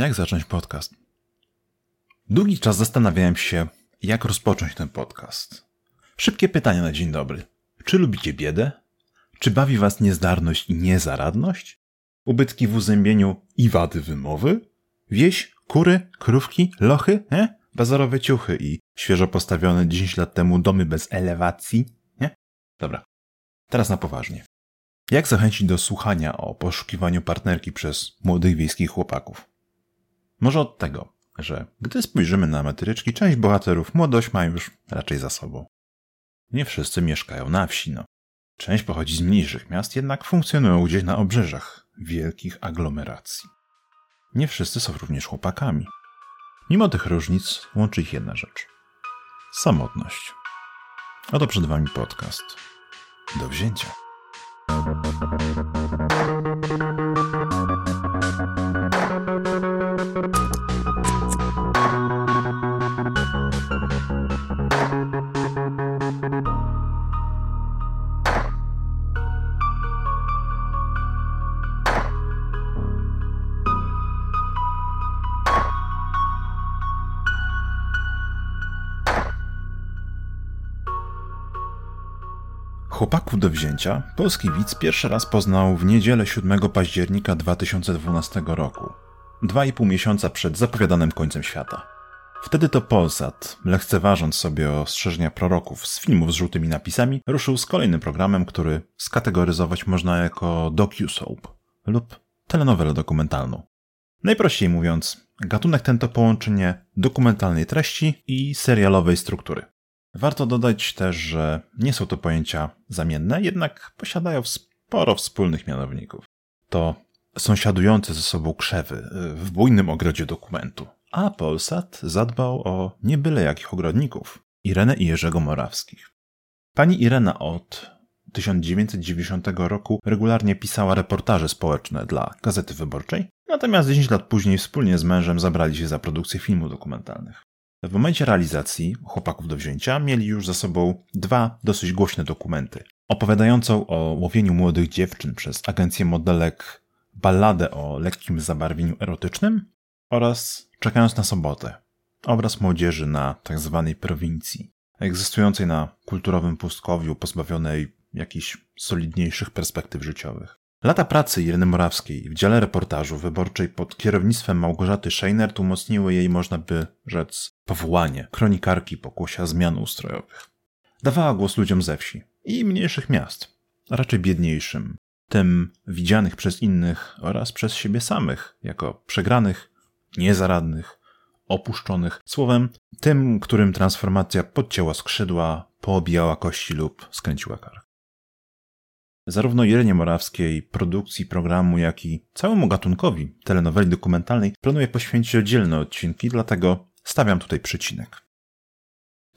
Jak zacząć podcast? Długi czas zastanawiałem się, jak rozpocząć ten podcast. Szybkie pytania na dzień dobry. Czy lubicie biedę? Czy bawi was niezdarność i niezaradność? Ubytki w uzębieniu i wady wymowy? Wieś, kury, krówki, lochy, he? ciuchy i świeżo postawione 10 lat temu domy bez elewacji? Nie? Dobra. Teraz na poważnie. Jak zachęcić do słuchania o poszukiwaniu partnerki przez młodych wiejskich chłopaków? Może od tego, że gdy spojrzymy na metryczki, część bohaterów młodość ma już raczej za sobą. Nie wszyscy mieszkają na wsi, no. Część pochodzi z mniejszych miast, jednak funkcjonują gdzieś na obrzeżach wielkich aglomeracji. Nie wszyscy są również chłopakami. Mimo tych różnic łączy ich jedna rzecz. Samotność. Oto przed Wami podcast. Do wzięcia. Chłopaków do wzięcia polski widz pierwszy raz poznał w niedzielę 7 października 2012 roku, dwa i pół miesiąca przed zapowiadanym końcem świata. Wtedy to Polsat, lekceważąc sobie ostrzeżenia proroków z filmów z żółtymi napisami, ruszył z kolejnym programem, który skategoryzować można jako docu-soap lub telenowelę dokumentalną. Najprościej mówiąc, gatunek ten to połączenie dokumentalnej treści i serialowej struktury. Warto dodać też, że nie są to pojęcia zamienne, jednak posiadają sporo wspólnych mianowników. To sąsiadujące ze sobą krzewy w bujnym ogrodzie dokumentu. A Polsat zadbał o nie byle jakich ogrodników Irenę i Jerzego Morawskich. Pani Irena od 1990 roku regularnie pisała reportaże społeczne dla Gazety Wyborczej, natomiast 10 lat później wspólnie z mężem zabrali się za produkcję filmów dokumentalnych. W momencie realizacji chłopaków do wzięcia mieli już za sobą dwa dosyć głośne dokumenty. Opowiadającą o łowieniu młodych dziewczyn przez agencję modelek balladę o lekkim zabarwieniu erotycznym oraz Czekając na sobotę. Obraz młodzieży na tzw. Tak prowincji, egzystującej na kulturowym pustkowiu pozbawionej jakichś solidniejszych perspektyw życiowych. Lata pracy Ireny Morawskiej w dziale reportażu wyborczej pod kierownictwem Małgorzaty Scheiner umocniły jej, można by rzec, powołanie kronikarki pokłosia zmian ustrojowych. Dawała głos ludziom ze wsi i mniejszych miast, raczej biedniejszym, tym widzianych przez innych oraz przez siebie samych jako przegranych, niezaradnych, opuszczonych, słowem tym, którym transformacja podcięła skrzydła, poobijała kości lub skręciła kark. Zarówno Jelenie Morawskiej, produkcji programu, jak i całemu gatunkowi telenoweli dokumentalnej planuję poświęcić oddzielne odcinki, dlatego stawiam tutaj przycinek.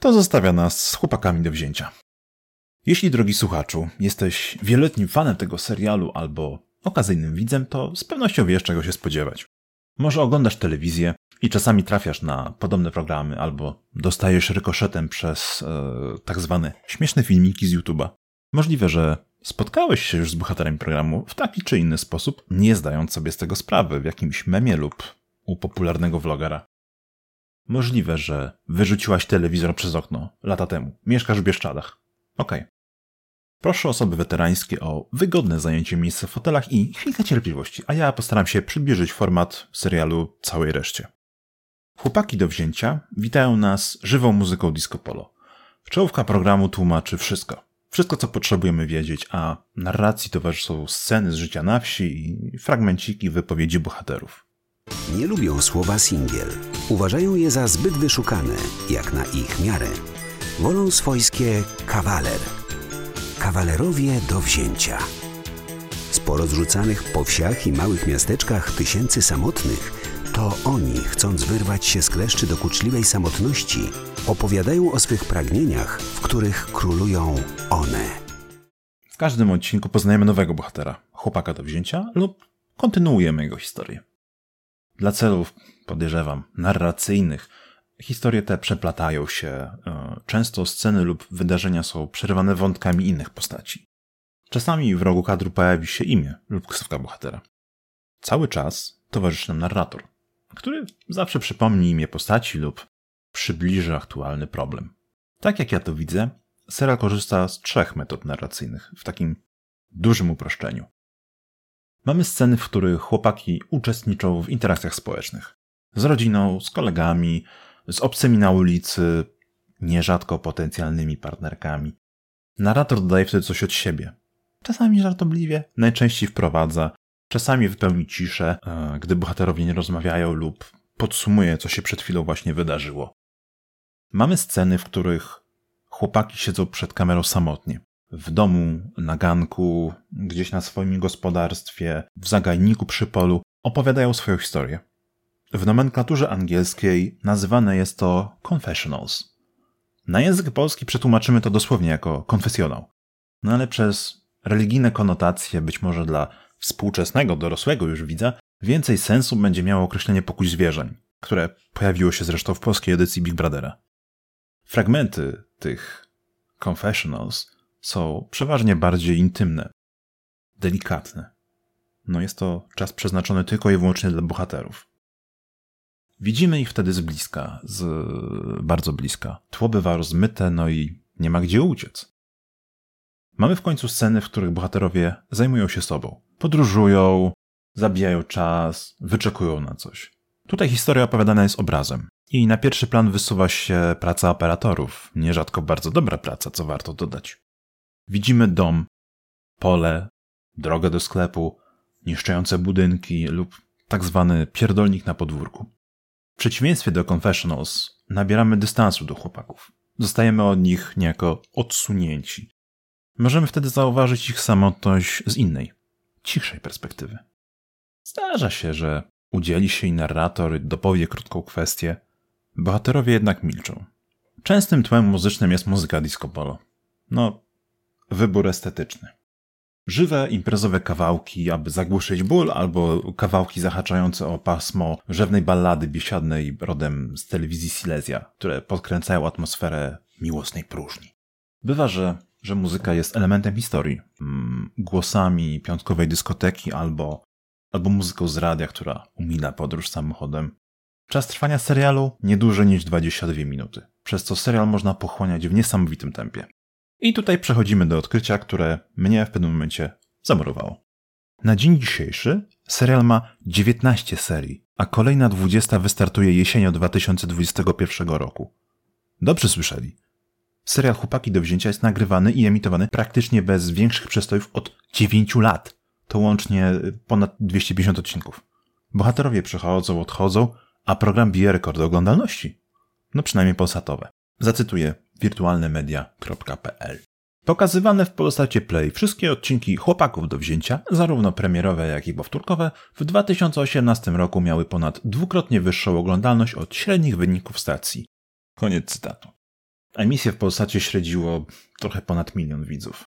To zostawia nas z chłopakami do wzięcia. Jeśli, drogi słuchaczu, jesteś wieloletnim fanem tego serialu albo okazyjnym widzem, to z pewnością wiesz, czego się spodziewać. Może oglądasz telewizję i czasami trafiasz na podobne programy, albo dostajesz rykoszetem przez e, tak zwane śmieszne filmiki z YouTube'a. Możliwe, że spotkałeś się już z bohaterem programu w taki czy inny sposób, nie zdając sobie z tego sprawy w jakimś memie lub u popularnego vlogera. Możliwe, że wyrzuciłaś telewizor przez okno lata temu. Mieszkasz w Bieszczadach. Okej. Okay. Proszę osoby weterańskie o wygodne zajęcie miejsca w fotelach i chwilkę cierpliwości, a ja postaram się przybliżyć format serialu całej reszcie. Chłopaki do wzięcia witają nas żywą muzyką disco polo. Czołówka programu tłumaczy wszystko. Wszystko, co potrzebujemy wiedzieć, a narracji towarzyszą sceny z życia na wsi i fragmenciki wypowiedzi bohaterów. Nie lubią słowa singiel. Uważają je za zbyt wyszukane, jak na ich miarę. Wolą swojskie kawaler – kawalerowie do wzięcia. Sporo zrzucanych po wsiach i małych miasteczkach tysięcy samotnych, to oni, chcąc wyrwać się z kleszczy dokuczliwej samotności, opowiadają o swych pragnieniach, w których królują one. W każdym odcinku poznajemy nowego bohatera, chłopaka do wzięcia lub kontynuujemy jego historię. Dla celów, podejrzewam, narracyjnych, Historie te przeplatają się, e, często sceny lub wydarzenia są przerywane wątkami innych postaci. Czasami w rogu kadru pojawi się imię lub ksywka bohatera. Cały czas towarzyszy nam narrator, który zawsze przypomni imię postaci lub przybliży aktualny problem. Tak jak ja to widzę, serial korzysta z trzech metod narracyjnych w takim dużym uproszczeniu. Mamy sceny, w których chłopaki uczestniczą w interakcjach społecznych. Z rodziną, z kolegami, z obcymi na ulicy, nierzadko potencjalnymi partnerkami. Narrator dodaje wtedy coś od siebie. Czasami żartobliwie, najczęściej wprowadza, czasami wypełni ciszę, e, gdy bohaterowie nie rozmawiają lub podsumuje, co się przed chwilą właśnie wydarzyło. Mamy sceny, w których chłopaki siedzą przed kamerą samotnie. W domu, na ganku, gdzieś na swoim gospodarstwie, w zagajniku przy polu, opowiadają swoją historię. W nomenklaturze angielskiej nazywane jest to confessionals. Na język polski przetłumaczymy to dosłownie jako konfesjonał. No ale przez religijne konotacje, być może dla współczesnego, dorosłego już widza, więcej sensu będzie miało określenie pokój zwierzeń, które pojawiło się zresztą w polskiej edycji Big Brothera. Fragmenty tych confessionals są przeważnie bardziej intymne, delikatne. No jest to czas przeznaczony tylko i wyłącznie dla bohaterów. Widzimy ich wtedy z bliska, z bardzo bliska. Tło bywa rozmyte, no i nie ma gdzie uciec. Mamy w końcu sceny, w których bohaterowie zajmują się sobą. Podróżują, zabijają czas, wyczekują na coś. Tutaj historia opowiadana jest obrazem. I na pierwszy plan wysuwa się praca operatorów, nierzadko bardzo dobra praca, co warto dodać. Widzimy dom, pole, drogę do sklepu, niszczące budynki lub tak zwany pierdolnik na podwórku. W przeciwieństwie do Confessionals nabieramy dystansu do chłopaków. Zostajemy od nich niejako odsunięci. Możemy wtedy zauważyć ich samotność z innej, cichszej perspektywy. Zdarza się, że udzieli się i narrator dopowie krótką kwestię, bohaterowie jednak milczą. Częstym tłem muzycznym jest muzyka disco polo. No, wybór estetyczny. Żywe, imprezowe kawałki, aby zagłuszyć ból, albo kawałki zahaczające o pasmo rzewnej ballady biesiadnej rodem z telewizji Silesia, które podkręcają atmosferę miłosnej próżni. Bywa, że, że muzyka jest elementem historii, mm, głosami piątkowej dyskoteki albo, albo muzyką z radia, która umila podróż samochodem. Czas trwania serialu nie dłużej niż 22 minuty, przez co serial można pochłaniać w niesamowitym tempie. I tutaj przechodzimy do odkrycia, które mnie w pewnym momencie zamurowało. Na dzień dzisiejszy serial ma 19 serii, a kolejna 20 wystartuje jesienią 2021 roku. Dobrze słyszeli. Serial Chłopaki do wzięcia jest nagrywany i emitowany praktycznie bez większych przestojów od 9 lat. To łącznie ponad 250 odcinków. Bohaterowie przychodzą, odchodzą, a program bije rekordy oglądalności. No przynajmniej polsatowe. Zacytuję wirtualnemedia.pl. Pokazywane w Polsacie Play wszystkie odcinki Chłopaków do wzięcia, zarówno premierowe, jak i powtórkowe, w 2018 roku miały ponad dwukrotnie wyższą oglądalność od średnich wyników stacji. Koniec cytatu. Emisję w Polsacie śledziło trochę ponad milion widzów.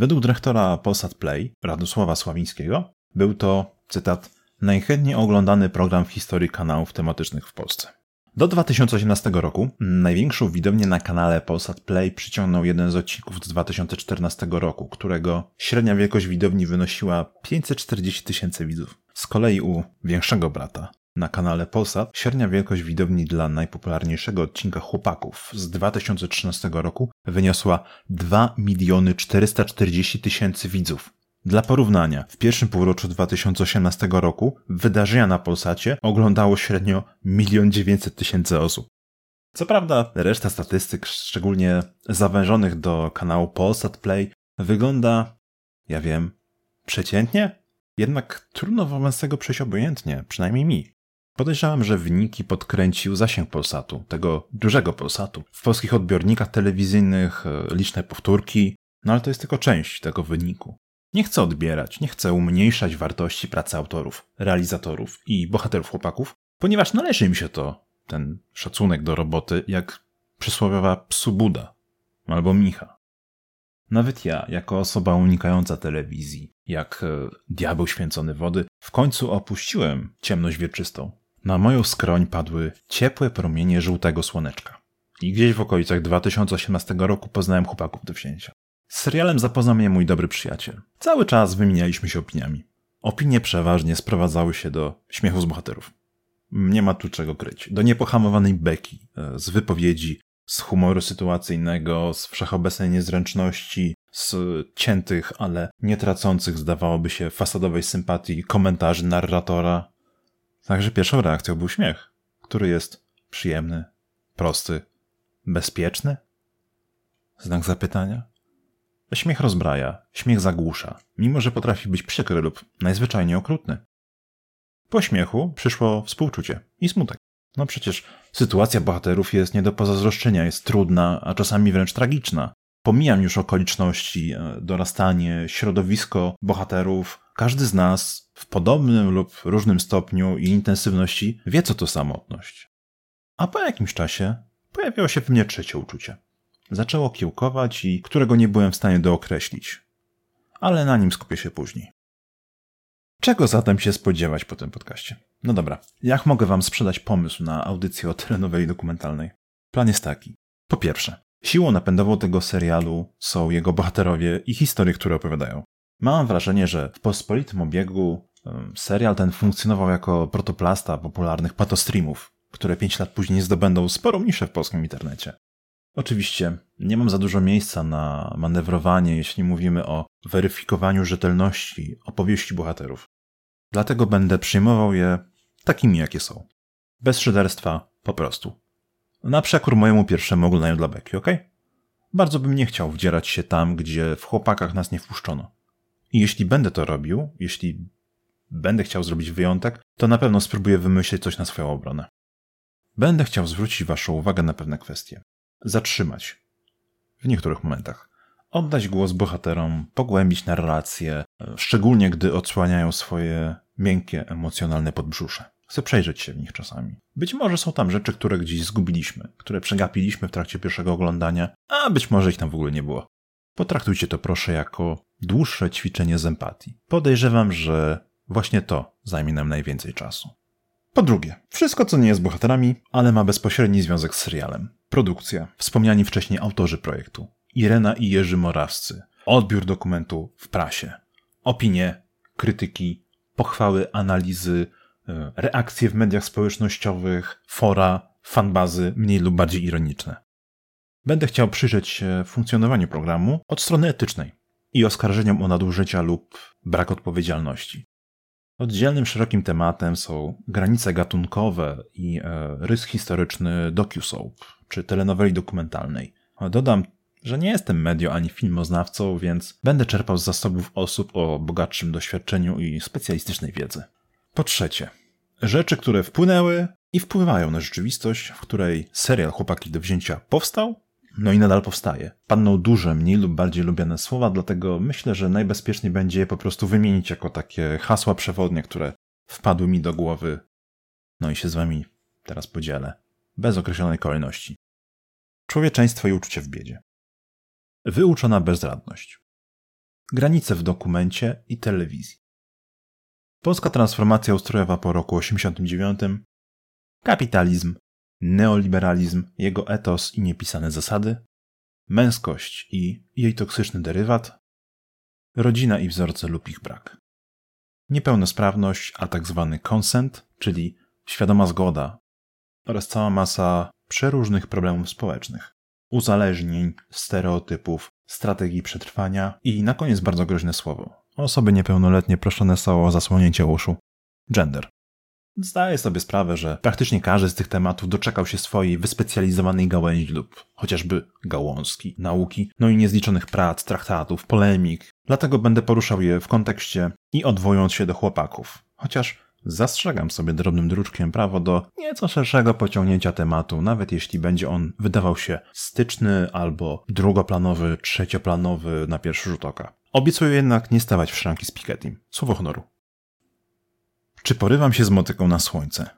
Według dyrektora Polsat Play, Radosława Sławińskiego, był to, cytat, najchętniej oglądany program w historii kanałów tematycznych w Polsce. Do 2018 roku największą widownię na kanale Polsat Play przyciągnął jeden z odcinków z 2014 roku, którego średnia wielkość widowni wynosiła 540 tysięcy widzów. Z kolei u większego brata na kanale Polsat średnia wielkość widowni dla najpopularniejszego odcinka Chłopaków z 2013 roku wyniosła 2 miliony 440 tysięcy widzów. Dla porównania, w pierwszym półroczu 2018 roku wydarzenia na Polsacie oglądało średnio 1 900 tysięcy osób. Co prawda, reszta statystyk, szczególnie zawężonych do kanału Polsat Play, wygląda, ja wiem, przeciętnie? Jednak trudno wobec tego przejść obojętnie, przynajmniej mi. Podejrzewam, że wyniki podkręcił zasięg Polsatu, tego dużego Polsatu. W polskich odbiornikach telewizyjnych e, liczne powtórki, no ale to jest tylko część tego wyniku. Nie chcę odbierać, nie chcę umniejszać wartości pracy autorów, realizatorów i bohaterów chłopaków, ponieważ należy im się to, ten szacunek do roboty, jak przysłowiowa psubuda albo micha. Nawet ja, jako osoba unikająca telewizji, jak e, diabeł święcony wody, w końcu opuściłem ciemność wieczystą. Na moją skroń padły ciepłe promienie żółtego słoneczka. I gdzieś w okolicach 2018 roku poznałem chłopaków do wsięcia. Z serialem zapoznał mnie mój dobry przyjaciel. Cały czas wymienialiśmy się opiniami. Opinie przeważnie sprowadzały się do śmiechu z bohaterów. Nie ma tu czego kryć. Do niepohamowanej beki, e, z wypowiedzi, z humoru sytuacyjnego, z wszechobecnej niezręczności, z ciętych, ale nie tracących, zdawałoby się, fasadowej sympatii komentarzy narratora. Także pierwszą reakcją był śmiech, który jest przyjemny, prosty, bezpieczny? Znak zapytania? Śmiech rozbraja, śmiech zagłusza, mimo że potrafi być przykry lub najzwyczajniej okrutny. Po śmiechu przyszło współczucie i smutek. No przecież sytuacja bohaterów jest nie do pozazdroszczenia, jest trudna, a czasami wręcz tragiczna. Pomijam już okoliczności, e, dorastanie, środowisko bohaterów. Każdy z nas w podobnym lub różnym stopniu i intensywności wie, co to samotność. A po jakimś czasie pojawiło się w mnie trzecie uczucie. Zaczęło kiełkować i którego nie byłem w stanie dookreślić. Ale na nim skupię się później. Czego zatem się spodziewać po tym podcaście? No dobra, jak mogę wam sprzedać pomysł na audycję o telenoweli dokumentalnej? Plan jest taki. Po pierwsze, siłą napędową tego serialu są jego bohaterowie i historie, które opowiadają. Mam wrażenie, że w pospolitym obiegu serial ten funkcjonował jako protoplasta popularnych patostreamów, które pięć lat później zdobędą sporą niszę w polskim internecie. Oczywiście nie mam za dużo miejsca na manewrowanie, jeśli mówimy o weryfikowaniu rzetelności opowieści bohaterów. Dlatego będę przyjmował je takimi, jakie są. Bez szyderstwa, po prostu. Na przekór mojemu pierwszemu oglądaniu dla Beki, ok? Bardzo bym nie chciał wdzierać się tam, gdzie w chłopakach nas nie wpuszczono. I jeśli będę to robił, jeśli będę chciał zrobić wyjątek, to na pewno spróbuję wymyślić coś na swoją obronę. Będę chciał zwrócić Waszą uwagę na pewne kwestie. Zatrzymać. W niektórych momentach. Oddać głos bohaterom, pogłębić narrację, szczególnie gdy odsłaniają swoje miękkie, emocjonalne podbrzusze. Chcę przejrzeć się w nich czasami. Być może są tam rzeczy, które gdzieś zgubiliśmy, które przegapiliśmy w trakcie pierwszego oglądania, a być może ich tam w ogóle nie było. Potraktujcie to proszę jako dłuższe ćwiczenie z empatii. Podejrzewam, że właśnie to zajmie nam najwięcej czasu. Po drugie, wszystko co nie jest bohaterami, ale ma bezpośredni związek z serialem. Produkcja, wspomniani wcześniej autorzy projektu, Irena i Jerzy Morawscy, odbiór dokumentu w prasie, opinie, krytyki, pochwały, analizy, e, reakcje w mediach społecznościowych, fora, fanbazy mniej lub bardziej ironiczne. Będę chciał przyjrzeć się funkcjonowaniu programu od strony etycznej i oskarżeniom o nadużycia lub brak odpowiedzialności. Oddzielnym szerokim tematem są granice gatunkowe i e, rys historyczny docu-soap, czy telenoweli dokumentalnej. Dodam, że nie jestem medio ani filmoznawcą, więc będę czerpał z zasobów osób o bogatszym doświadczeniu i specjalistycznej wiedzy. Po trzecie, rzeczy, które wpłynęły i wpływają na rzeczywistość, w której serial Chłopaki do wzięcia powstał no i nadal powstaje. Padną duże, mniej lub bardziej lubiane słowa, dlatego myślę, że najbezpieczniej będzie je po prostu wymienić jako takie hasła przewodnie, które wpadły mi do głowy. No i się z wami teraz podzielę. Bez określonej kolejności. Człowieczeństwo i uczucie w biedzie. Wyuczona bezradność. Granice w dokumencie i telewizji. Polska transformacja ustrojowa po roku 89. Kapitalizm, neoliberalizm, jego etos i niepisane zasady, męskość i jej toksyczny derywat, rodzina i wzorce lub ich brak. Niepełnosprawność, a tak zwany consent, czyli świadoma zgoda oraz cała masa przeróżnych problemów społecznych, uzależnień, stereotypów, strategii przetrwania i na koniec bardzo groźne słowo. Osoby niepełnoletnie proszone są o zasłonięcie uszu. Gender. Zdaję sobie sprawę, że praktycznie każdy z tych tematów doczekał się swojej wyspecjalizowanej gałęzi lub chociażby gałązki, nauki, no i niezliczonych prac, traktatów, polemik. Dlatego będę poruszał je w kontekście i odwołując się do chłopaków. Chociaż zastrzegam sobie drobnym druczkiem prawo do nieco szerszego pociągnięcia tematu, nawet jeśli będzie on wydawał się styczny albo drugoplanowy, trzecioplanowy na pierwszy rzut oka. Obiecuję jednak nie stawać w szranki z Piketty. Słowo honoru. Czy porywam się z motyką na słońce?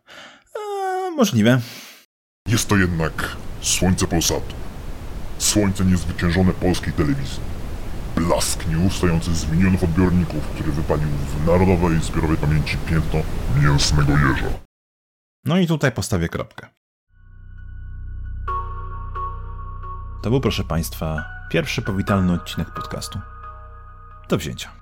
Eee, możliwe. Jest to jednak słońce Polsatu. Słońce niezwyciężone polskiej telewizji. Blask nieustający z milionów odbiorników, który wypalił w narodowej zbiorowej pamięci piętno mięsnego jeża. No i tutaj postawię kropkę. To był, proszę Państwa, pierwszy powitalny odcinek podcastu. Do wzięcia.